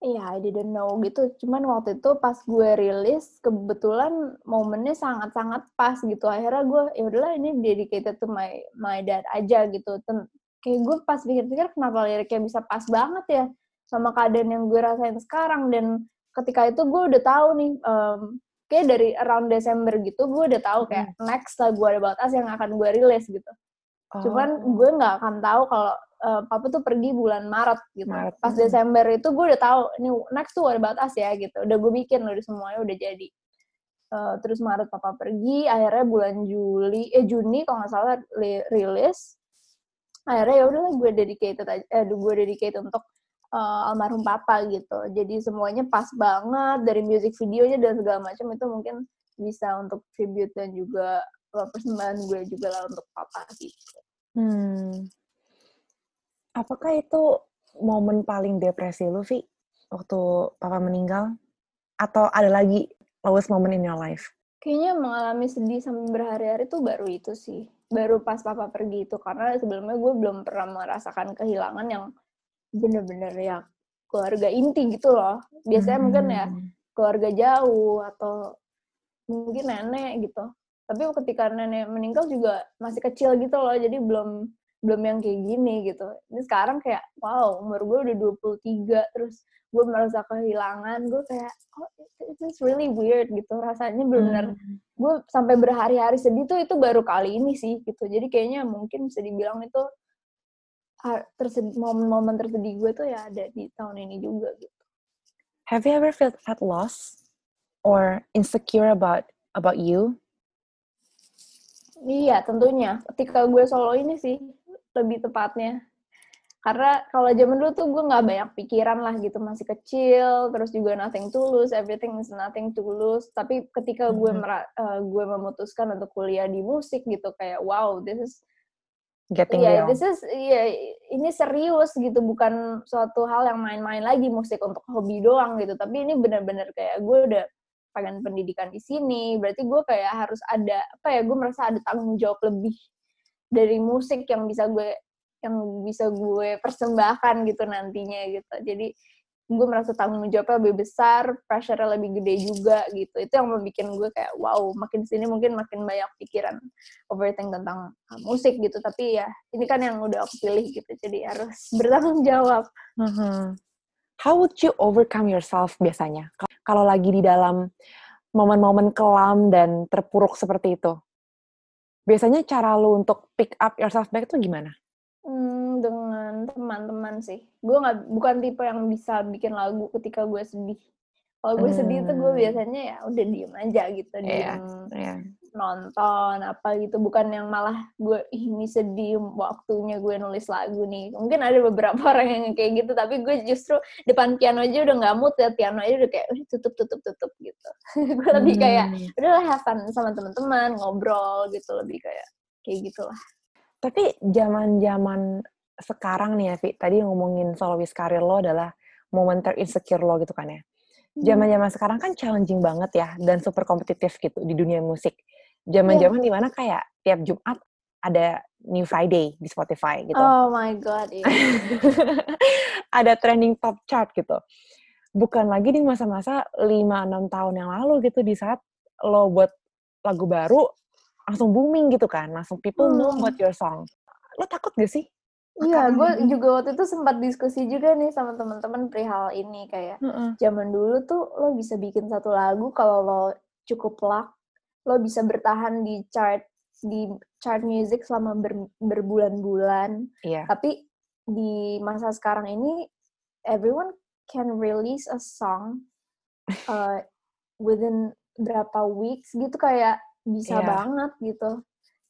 Speaker 3: ya I didn't know gitu cuman waktu itu pas gue rilis kebetulan momennya sangat-sangat pas gitu akhirnya gue ya udahlah ini dedicated to my my dad aja gitu Ten- kayak gue pas pikir-pikir kenapa liriknya bisa pas banget ya sama keadaan yang gue rasain sekarang dan ketika itu gue udah tahu nih em, kayak dari around Desember gitu gue udah tahu kayak next lagu What About Us yang akan gue rilis gitu cuman
Speaker 2: Oh.
Speaker 3: gue nggak akan tahu kalau eh, papa tuh pergi bulan Maret gitu.
Speaker 2: Maret,
Speaker 3: Pas
Speaker 2: hmm.
Speaker 3: Desember itu gue udah tahu ini next tuh About Us ya gitu. Udah gue bikin udah semuanya udah jadi. Eh, terus Maret papa pergi, akhirnya bulan Juli eh Juni kalau nggak salah li- rilis. Akhirnya ya udahlah gue dedicated aja, eh gue dedicated untuk eh, almarhum papa gitu. Jadi semuanya pas banget dari music videonya dan segala macam itu mungkin bisa untuk tribute dan juga eh, persembahan gue juga lah untuk papa gitu.
Speaker 2: Hmm. Apakah itu momen paling depresi lu, Vi? Waktu papa meninggal? Atau ada lagi lowest moment in your life?
Speaker 3: Kayaknya mengalami sedih sampai berhari-hari tuh baru itu sih. Baru pas papa pergi itu. Karena sebelumnya gue belum pernah merasakan kehilangan yang bener-bener ya keluarga inti gitu loh. Biasanya mungkin ya
Speaker 2: Hmm.
Speaker 3: keluarga jauh atau mungkin nenek gitu. Tapi ketika nenek meninggal juga masih kecil gitu loh. Jadi belum belum yang kayak gini gitu ini sekarang kayak wow umur gue udah 23 terus gue merasa kehilangan gue kayak oh it is really weird gitu rasanya benar-benar hmm. Gue sampai berhari-hari sedih tuh itu baru kali ini sih gitu jadi kayaknya mungkin bisa dibilang itu momen-momen tersedih gue tuh ya ada di tahun ini juga gitu.
Speaker 2: Have you ever felt at loss or insecure about about you?
Speaker 3: Iya, tentunya. Ketika gue solo ini sih lebih tepatnya. Karena kalau zaman dulu tuh gue nggak banyak pikiran lah gitu, masih kecil, terus juga nothing to lose, everything is nothing to lose. Tapi ketika gue mm -hmm. uh, gue memutuskan untuk kuliah di musik gitu, kayak wow, this is
Speaker 2: getting yeah,
Speaker 3: real. this is yeah, ini serius gitu, bukan suatu hal yang main-main lagi musik untuk hobi doang gitu. Tapi ini benar-benar kayak gue udah pengen pendidikan di sini berarti gue kayak harus ada apa ya gue merasa ada tanggung jawab lebih dari musik yang bisa gue yang bisa gue persembahkan gitu nantinya gitu jadi gue merasa tanggung jawabnya lebih besar, pressure lebih gede juga gitu. Itu yang membuat gue kayak wow, makin sini mungkin makin banyak pikiran overthink tentang uh, musik gitu. Tapi ya ini kan yang udah aku pilih gitu, jadi harus bertanggung jawab.
Speaker 2: Uh -huh. How would you overcome yourself biasanya? kalau lagi di dalam momen-momen kelam dan terpuruk seperti itu? Biasanya cara lu untuk pick up yourself back itu gimana?
Speaker 3: Hmm, dengan teman-teman sih. Gue nggak bukan tipe yang bisa bikin lagu ketika gue sedih. Kalau gue hmm. sedih tuh gue biasanya ya udah diem aja gitu, iya, diem yeah, yeah nonton apa gitu bukan yang malah gue ini sedih waktunya gue nulis lagu nih mungkin ada beberapa orang yang kayak gitu tapi gue justru depan piano aja udah nggak mood ya piano aja udah kayak udah tutup tutup tutup gitu gue lebih hmm. kayak udahlah have fun sama teman-teman ngobrol gitu lebih kayak kayak gitulah
Speaker 2: tapi zaman zaman sekarang nih ya Vi tadi ngomongin solois karir lo adalah momen insecure lo gitu kan ya hmm. zaman-zaman sekarang kan challenging banget ya dan super kompetitif gitu di dunia musik zaman-zaman yeah. di mana kayak tiap Jumat ada New Friday di Spotify gitu.
Speaker 3: Oh my god, iya.
Speaker 2: ada trending top chart gitu. Bukan lagi di masa-masa 5-6 tahun yang lalu gitu di saat lo buat lagu baru langsung booming gitu kan, langsung people hmm. know about your song. Lo takut gak sih?
Speaker 3: Iya, gue juga waktu itu sempat diskusi juga nih sama teman-teman perihal ini kayak mm -mm. zaman dulu tuh lo bisa bikin satu lagu kalau lo cukup luck lo bisa bertahan di chart di chart music selama ber, berbulan-bulan.
Speaker 2: Yeah.
Speaker 3: Tapi di masa sekarang ini everyone can release a song uh, within berapa weeks gitu kayak bisa yeah. banget gitu.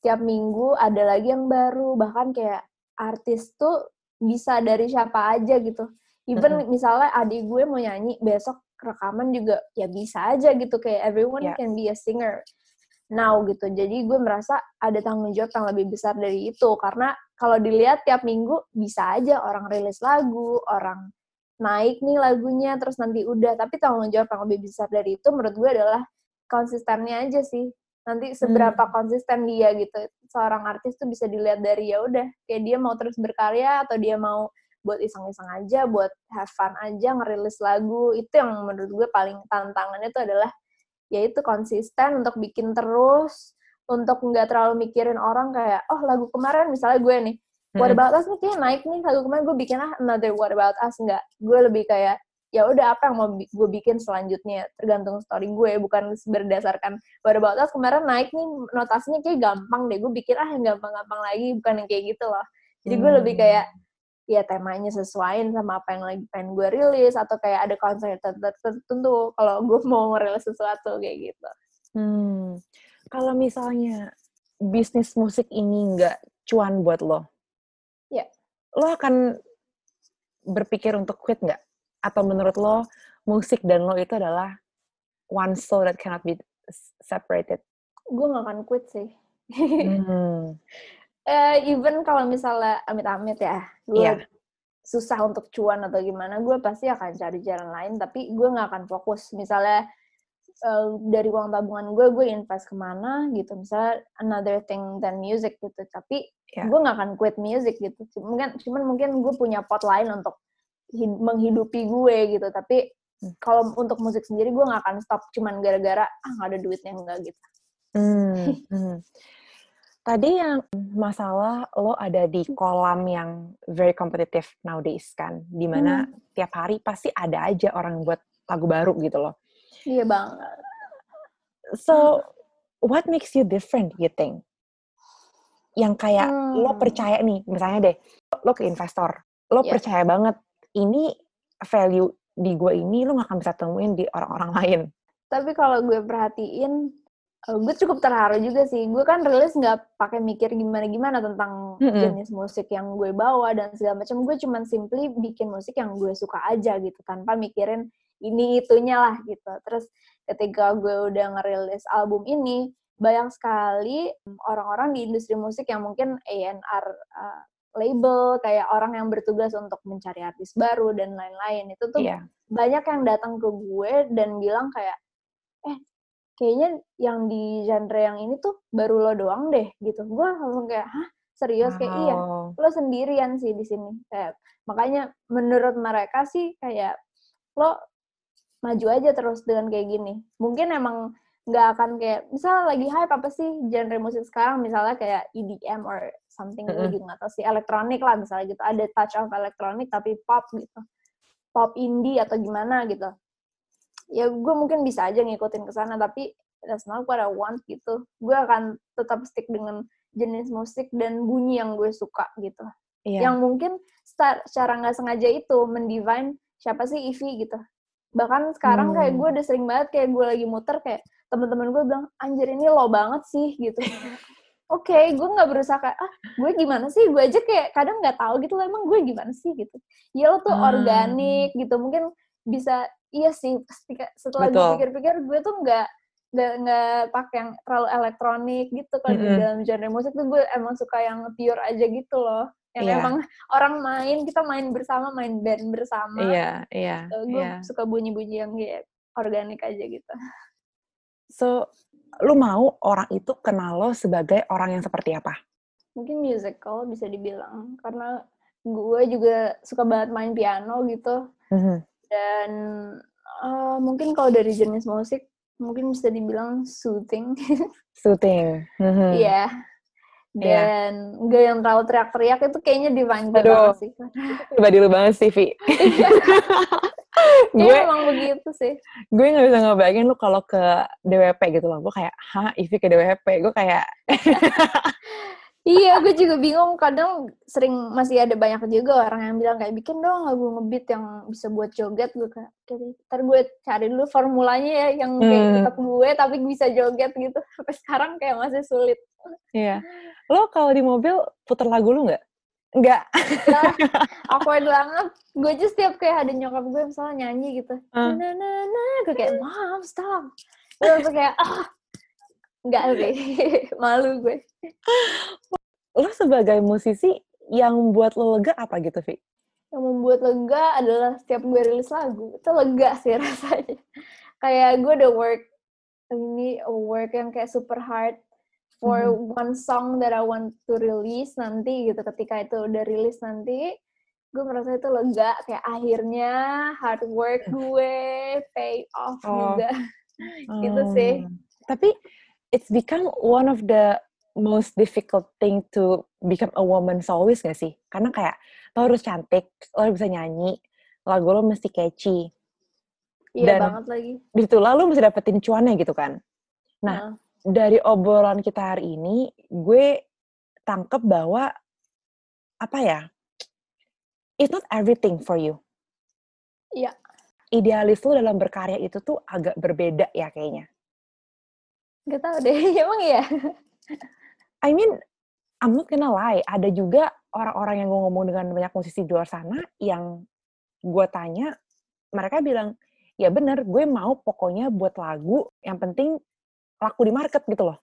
Speaker 3: Tiap minggu ada lagi yang baru bahkan kayak artis tuh bisa dari siapa aja gitu. Even mm -hmm. misalnya adik gue mau nyanyi besok rekaman juga ya bisa aja gitu kayak everyone yeah. can be a singer now gitu. Jadi gue merasa ada tanggung jawab yang lebih besar dari itu karena kalau dilihat tiap minggu bisa aja orang rilis lagu, orang naik nih lagunya terus nanti udah tapi tanggung jawab yang lebih besar dari itu menurut gue adalah konsistennya aja sih nanti seberapa hmm. konsisten dia gitu seorang artis tuh bisa dilihat dari ya udah kayak dia mau terus berkarya atau dia mau buat iseng-iseng aja buat have fun aja ngerilis lagu itu yang menurut gue paling tantangannya itu adalah yaitu konsisten untuk bikin terus untuk nggak terlalu mikirin orang kayak oh lagu kemarin misalnya gue nih What hmm. About Us nih kayak naik nih lagu kemarin gue bikin ah another What About Us nggak gue lebih kayak ya udah apa yang mau gue bikin selanjutnya tergantung story gue bukan berdasarkan About Us kemarin naik nih notasinya kayak gampang deh gue bikin ah yang gampang-gampang lagi bukan yang kayak gitu loh jadi gue lebih hmm. kayak ya temanya sesuaiin sama apa yang lagi pengen gue rilis atau kayak ada konser tertentu kalau gue mau ngerilis sesuatu kayak gitu.
Speaker 2: Hmm. Kalau misalnya bisnis musik ini nggak cuan buat lo,
Speaker 3: ya,
Speaker 2: lo akan berpikir untuk quit nggak? Atau menurut lo musik dan lo itu adalah one soul that cannot be separated?
Speaker 3: Gue nggak akan quit sih. hmm. uh, even kalau misalnya amit-amit ya, gue yeah. susah untuk cuan atau gimana, gue pasti akan cari jalan lain, tapi gue nggak akan fokus. Misalnya uh, dari uang tabungan gue, gue invest ke mana gitu, misalnya another thing than music gitu, tapi yeah. gue nggak akan quit music gitu. Mungkin, cuman mungkin gue punya pot lain untuk menghidupi gue gitu, tapi hmm. kalau untuk musik sendiri gue nggak akan stop cuman gara-gara ah nggak ada duitnya enggak gitu.
Speaker 2: Hmm, hmm. Tadi yang masalah lo ada di kolam yang very competitive nowadays kan, di mana hmm. tiap hari pasti ada aja orang buat lagu baru gitu loh.
Speaker 3: Iya banget.
Speaker 2: So, what makes you different, you think? Yang kayak hmm. lo percaya nih, misalnya deh, lo ke investor, lo yeah. percaya banget ini value di gue ini lo gak akan bisa temuin di orang-orang lain.
Speaker 3: Tapi kalau gue perhatiin, uh, gue cukup terharu juga sih. Gue kan rilis nggak pakai mikir gimana-gimana tentang mm -hmm. jenis musik yang gue bawa dan segala macam. Gue cuman simply bikin musik yang gue suka aja gitu, tanpa mikirin ini itunya lah gitu. Terus ketika gue udah ngerilis album ini, banyak sekali orang-orang di industri musik yang mungkin A&R uh, label, kayak orang yang bertugas untuk mencari artis baru dan lain-lain. Itu tuh yeah. banyak yang datang ke gue dan bilang kayak, eh kayaknya yang di genre yang ini tuh baru lo doang deh gitu gue langsung kayak hah serius wow. kayak iya lo sendirian sih di sini kayak makanya menurut mereka sih kayak lo maju aja terus dengan kayak gini mungkin emang nggak akan kayak misal lagi hype apa sih genre musik sekarang? Misalnya kayak EDM or something mm -hmm. gitu nggak tahu sih elektronik lah misalnya gitu. Ada touch of elektronik tapi pop gitu. Pop indie atau gimana gitu. Ya gue mungkin bisa aja ngikutin ke sana tapi that's not what I want gitu. Gue akan tetap stick dengan jenis musik dan bunyi yang gue suka gitu. Yeah. yang mungkin start, secara nggak sengaja itu mendivine siapa sih Ivy gitu. Bahkan sekarang hmm. kayak gue udah sering banget kayak gue lagi muter kayak teman-teman gue bilang anjir ini lo banget sih gitu. Oke okay, gue nggak berusaha kayak ah gue gimana sih? Gue aja kayak kadang nggak tahu gitu emang gue gimana sih? gitu. Ya lo tuh hmm. organik gitu. Mungkin bisa iya sih setelah gue pikir-pikir gue tuh nggak nggak nggak pakai yang terlalu elektronik gitu kalau mm -hmm. di dalam genre musik tuh gue emang suka yang pure aja gitu loh. Yang yeah. emang orang main kita main bersama main band bersama
Speaker 2: iya yeah, iya
Speaker 3: yeah, gue yeah. suka bunyi-bunyi yang kayak organik aja gitu
Speaker 2: so lu mau orang itu kenal lo sebagai orang yang seperti apa?
Speaker 3: Mungkin musical bisa dibilang karena gue juga suka banget main piano gitu. Mm -hmm dan uh, mungkin kalau dari jenis musik mungkin bisa dibilang soothing.
Speaker 2: Soothing.
Speaker 3: Mm-hmm. iya. Yeah. dan yeah. gak yang terlalu teriak-teriak itu kayaknya divine banget sih.
Speaker 2: Pribadi lu banget sih Vi
Speaker 3: gue emang begitu sih
Speaker 2: gue gak bisa ngebayangin lu kalau ke DWP gitu loh gue kayak hah Ivi ke DWP gue kayak
Speaker 3: iya, gue juga bingung. Kadang sering masih ada banyak juga orang yang bilang kayak bikin dong lagu ngebeat yang bisa buat joget. Gue kayak, ntar gue cari dulu formulanya ya yang kayak hmm. tetap gue tapi bisa joget gitu. Sampai sekarang kayak masih sulit.
Speaker 2: Iya. Lo kalau di mobil putar lagu lu nggak? Nggak.
Speaker 3: Aku ada banget. Gue aja setiap kayak ada nyokap gue misalnya nyanyi gitu. Uh. Nah, nah, nah. Gue kayak, mom, stop. Gue kayak, ah, Enggak sih, malu gue.
Speaker 2: Lo sebagai musisi, yang buat lo lega apa gitu, Vi?
Speaker 3: Yang membuat lega adalah setiap gue rilis lagu, itu lega sih rasanya. kayak gue udah work, ini work yang kayak super hard for mm -hmm. one song that I want to release nanti gitu. Ketika itu udah rilis nanti, gue merasa itu lega. Kayak akhirnya hard work gue pay off oh. juga. gitu sih.
Speaker 2: Tapi it's become one of the most difficult thing to become a woman soloist gak sih? Karena kayak lo harus cantik, lo harus bisa nyanyi, lagu lo mesti catchy.
Speaker 3: Iya Dan banget lagi.
Speaker 2: Di situ lalu mesti dapetin cuannya gitu kan. Nah, nah, dari obrolan kita hari ini, gue tangkep bahwa apa ya? It's not everything for you.
Speaker 3: Iya.
Speaker 2: Idealis lo dalam berkarya itu tuh agak berbeda ya kayaknya.
Speaker 3: Gak tau deh, emang iya?
Speaker 2: I mean, I'm not gonna lie, ada juga orang-orang yang gue ngomong dengan banyak musisi di luar sana yang gue tanya, mereka bilang, ya bener, gue mau pokoknya buat lagu, yang penting laku di market gitu loh.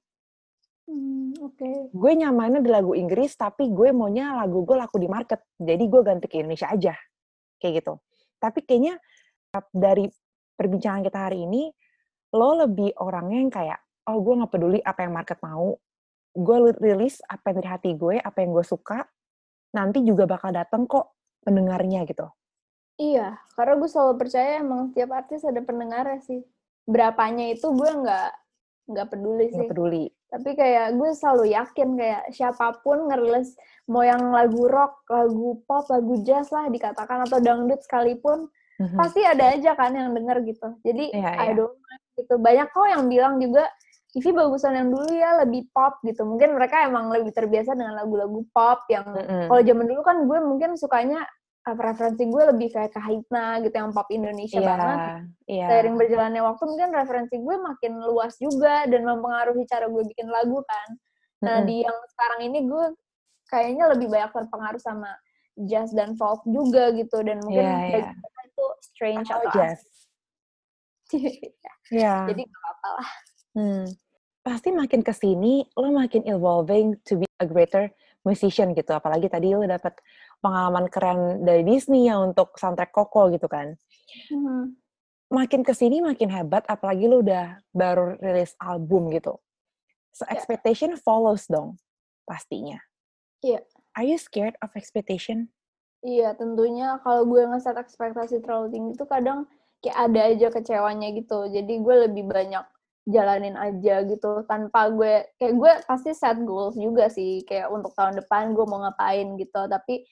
Speaker 3: Hmm, Oke. Okay.
Speaker 2: Gue nyamannya di lagu Inggris, tapi gue maunya lagu gue laku di market. Jadi gue ganti ke Indonesia aja. Kayak gitu. Tapi kayaknya dari perbincangan kita hari ini, lo lebih orangnya yang kayak, oh gue nggak peduli apa yang market mau gue rilis apa yang dari hati gue apa yang gue suka nanti juga bakal dateng kok pendengarnya gitu
Speaker 3: iya karena gue selalu percaya emang setiap artis ada pendengarnya sih berapanya itu gue nggak nggak peduli sih
Speaker 2: Nggak peduli.
Speaker 3: tapi kayak gue selalu yakin kayak siapa pun ngerilis mau yang lagu rock lagu pop lagu jazz lah dikatakan atau dangdut sekalipun
Speaker 2: Mhm.
Speaker 3: pasti ada aja kan yang denger gitu jadi
Speaker 2: Iya,
Speaker 3: I
Speaker 2: iya.
Speaker 3: don't mind gitu banyak kok yang bilang juga Ivy bagusan yang dulu ya lebih pop gitu mungkin mereka emang lebih terbiasa dengan lagu-lagu pop yang
Speaker 2: Mm-mm.
Speaker 3: kalau zaman dulu kan gue mungkin sukanya referensi gue lebih kayak Kahitna gitu yang pop Indonesia
Speaker 2: Iya,
Speaker 3: banget
Speaker 2: iya.
Speaker 3: seiring berjalannya waktu mungkin referensi gue makin luas juga dan mempengaruhi cara gue bikin lagu kan nah
Speaker 2: Mm-mm.
Speaker 3: di yang sekarang ini gue kayaknya lebih banyak terpengaruh sama jazz dan folk juga gitu dan mungkin
Speaker 2: Iya,
Speaker 3: bagi
Speaker 2: iya.
Speaker 3: mereka itu strange
Speaker 2: Oh,
Speaker 3: atau
Speaker 2: jazz. Iya.
Speaker 3: jadi gak apa-apa lah
Speaker 2: Hmm. Pasti makin ke sini lo makin evolving to be a greater musician gitu. Apalagi tadi lo dapet pengalaman keren dari Disney ya untuk soundtrack Coco gitu kan.
Speaker 3: Hmm.
Speaker 2: Makin ke sini makin hebat, apalagi lo udah baru rilis album gitu. So
Speaker 3: Ya.
Speaker 2: expectation follows dong, pastinya.
Speaker 3: Iya.
Speaker 2: Are you scared of expectation?
Speaker 3: Iya, tentunya kalau gue ngeset ekspektasi terlalu tinggi tuh kadang kayak ada aja kecewanya gitu. Jadi gue lebih banyak jalanin aja gitu tanpa gue kayak gue pasti set goals juga sih kayak untuk tahun depan gue mau ngapain gitu. Tapi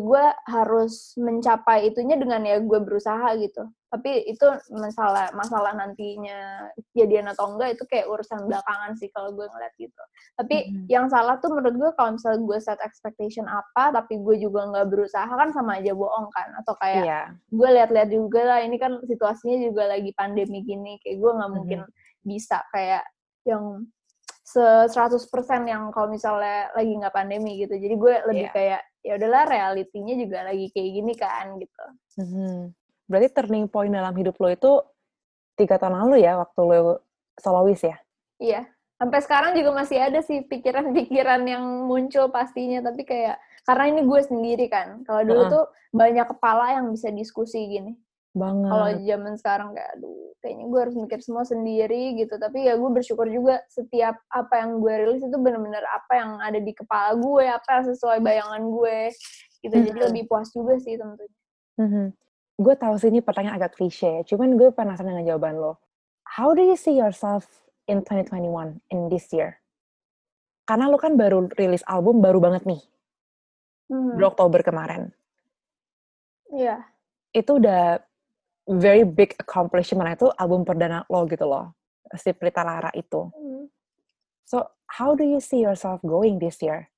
Speaker 3: gue harus mencapai itunya dengan ya gue berusaha gitu. Tapi itu masalah masalah nantinya jadian atau enggak itu kayak urusan belakangan sih kalau gue ngeliat gitu. Tapi
Speaker 2: Mhm.
Speaker 3: yang salah tuh menurut gue kalau misalnya gue set expectation apa tapi gue juga nggak berusaha kan sama aja bohong kan atau kayak
Speaker 2: Iya.
Speaker 3: gue lihat-lihat juga lah ini kan situasinya juga lagi pandemi gini kayak gue nggak mungkin bisa kayak yang 100% yang kalau misalnya lagi nggak pandemi gitu jadi gue lebih
Speaker 2: Iya.
Speaker 3: kayak ya udahlah realitinya juga lagi kayak gini kan gitu
Speaker 2: Mhm. Berarti turning point dalam hidup lo itu tiga tahun lalu ya, waktu lo solois ya?
Speaker 3: iya sampai sekarang juga masih ada sih pikiran-pikiran yang muncul pastinya tapi kayak karena ini gue sendiri kan kalau dulu
Speaker 2: Heeh.
Speaker 3: tuh banyak kepala yang bisa diskusi gini
Speaker 2: Banget.
Speaker 3: kalau zaman sekarang kayak aduh kayaknya gue harus mikir semua sendiri gitu tapi ya gue bersyukur juga setiap apa yang gue rilis itu bener-bener apa yang ada di kepala gue apa yang sesuai bayangan gue gitu jadi lebih puas juga sih tentunya
Speaker 2: Mhm. Gue tahu sih ini pertanyaan agak klise, cuman gue penasaran dengan jawaban lo. How do you see yourself in 2021, in this year? Karena lo kan baru rilis album baru banget nih,
Speaker 3: Hmm,
Speaker 2: Oktober kemarin.
Speaker 3: iya
Speaker 2: Itu udah very big accomplishment, itu album perdana lo gitu loh. Si Prita Lara itu.
Speaker 3: Hmm.
Speaker 2: So, how do you see yourself going this year?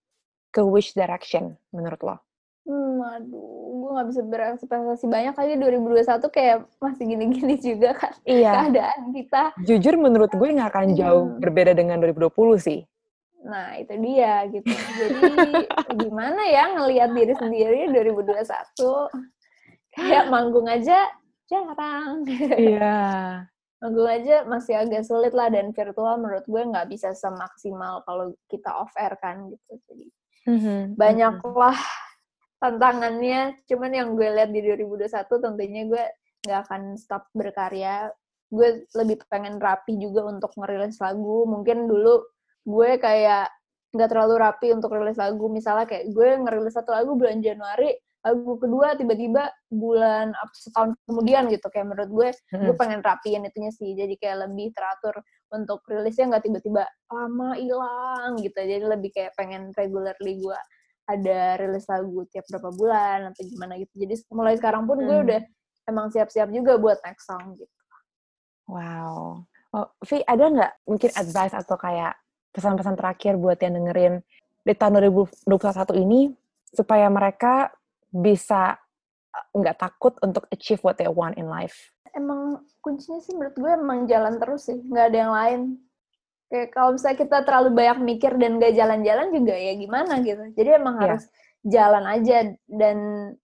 Speaker 2: Ke which direction menurut lo?
Speaker 3: Hmm, aduh, gue gak bisa berekspektasi banyak lagi 2021 kayak masih gini-gini juga kan
Speaker 2: Iya,
Speaker 3: keadaan kita.
Speaker 2: jujur menurut gue nggak akan jauh
Speaker 3: Hmm.
Speaker 2: berbeda dengan 2020 sih.
Speaker 3: Nah, itu dia gitu. Jadi gimana ya ngelihat diri sendiri 2021 kayak manggung aja jarang.
Speaker 2: Iya.
Speaker 3: manggung aja masih agak sulit lah dan virtual menurut gue nggak bisa semaksimal kalau kita off air kan gitu. Jadi
Speaker 2: Mhm,
Speaker 3: banyaklah tantangannya. Cuman yang gue lihat di 2021 tentunya gue nggak akan stop berkarya. Gue lebih pengen rapi juga untuk ngerilis lagu. Mungkin dulu gue kayak nggak terlalu rapi untuk rilis lagu. Misalnya kayak gue ngerilis satu lagu bulan Januari, lagu kedua tiba-tiba bulan setahun kemudian gitu. Kayak menurut gue,
Speaker 2: mhm.
Speaker 3: gue pengen rapiin itunya sih. Jadi kayak lebih teratur untuk rilisnya nggak tiba-tiba lama hilang gitu. Jadi lebih kayak pengen regularly gue ada rilis lagu tiap berapa bulan atau gimana gitu. Jadi mulai sekarang pun gue
Speaker 2: Hmm.
Speaker 3: udah emang siap-siap juga buat next song gitu.
Speaker 2: Wow. Oh, Vi, ada nggak mungkin advice atau kayak pesan-pesan terakhir buat yang dengerin di tahun 2021 ini supaya mereka bisa uh, nggak takut untuk achieve what they want in life?
Speaker 3: Emang kuncinya sih menurut gue emang jalan terus sih, nggak ada yang lain. Kayak kalau misalnya kita terlalu banyak mikir dan gak jalan-jalan juga ya gimana gitu. Jadi emang
Speaker 2: Iya.
Speaker 3: harus jalan aja dan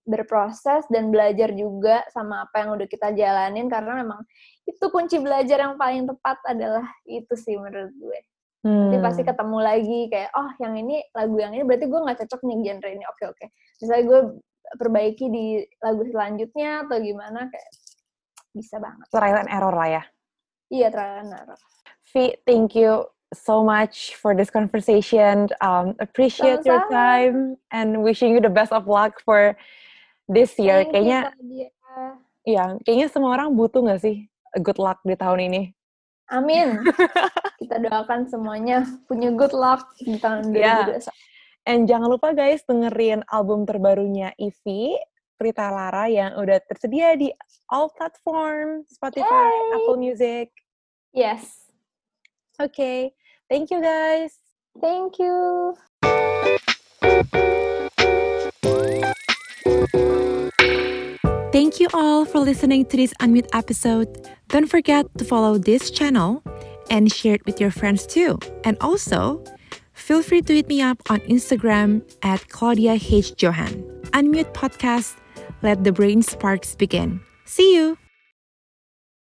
Speaker 3: berproses dan belajar juga sama apa yang udah kita jalanin karena memang itu kunci belajar yang paling tepat adalah itu sih menurut gue. Nanti pasti
Speaker 2: Hmm.
Speaker 3: ketemu lagi kayak oh yang ini lagu yang ini berarti gue nggak cocok nih genre ini oke oke misalnya gue perbaiki di lagu selanjutnya atau gimana kayak bisa banget
Speaker 2: Trial and error lah ya.
Speaker 3: iya trial and error
Speaker 2: Vi, thank you so much for this conversation. Um, appreciate your
Speaker 3: Sama-sama.
Speaker 2: time and wishing you the best of luck for this year.
Speaker 3: Thank
Speaker 2: kayaknya, iya, kayaknya semua orang butuh nggak sih good luck di tahun ini?
Speaker 3: Amin. Kita doakan semuanya punya good luck di tahun
Speaker 4: Yeah.
Speaker 3: 2021.
Speaker 4: And jangan lupa guys dengerin album terbarunya Ivy, Prita Lara yang udah tersedia di all platform, Spotify,
Speaker 3: Yay!
Speaker 4: Apple Music.
Speaker 3: Yes.
Speaker 4: Okay, thank you guys.
Speaker 3: Thank you.
Speaker 2: Thank you all for listening to this Unmute episode. Don't forget to follow this channel and share it with your friends too. And also, feel free to hit me up on Instagram at Claudia H. Johan. Unmute Podcast. Let the brain sparks begin. See you.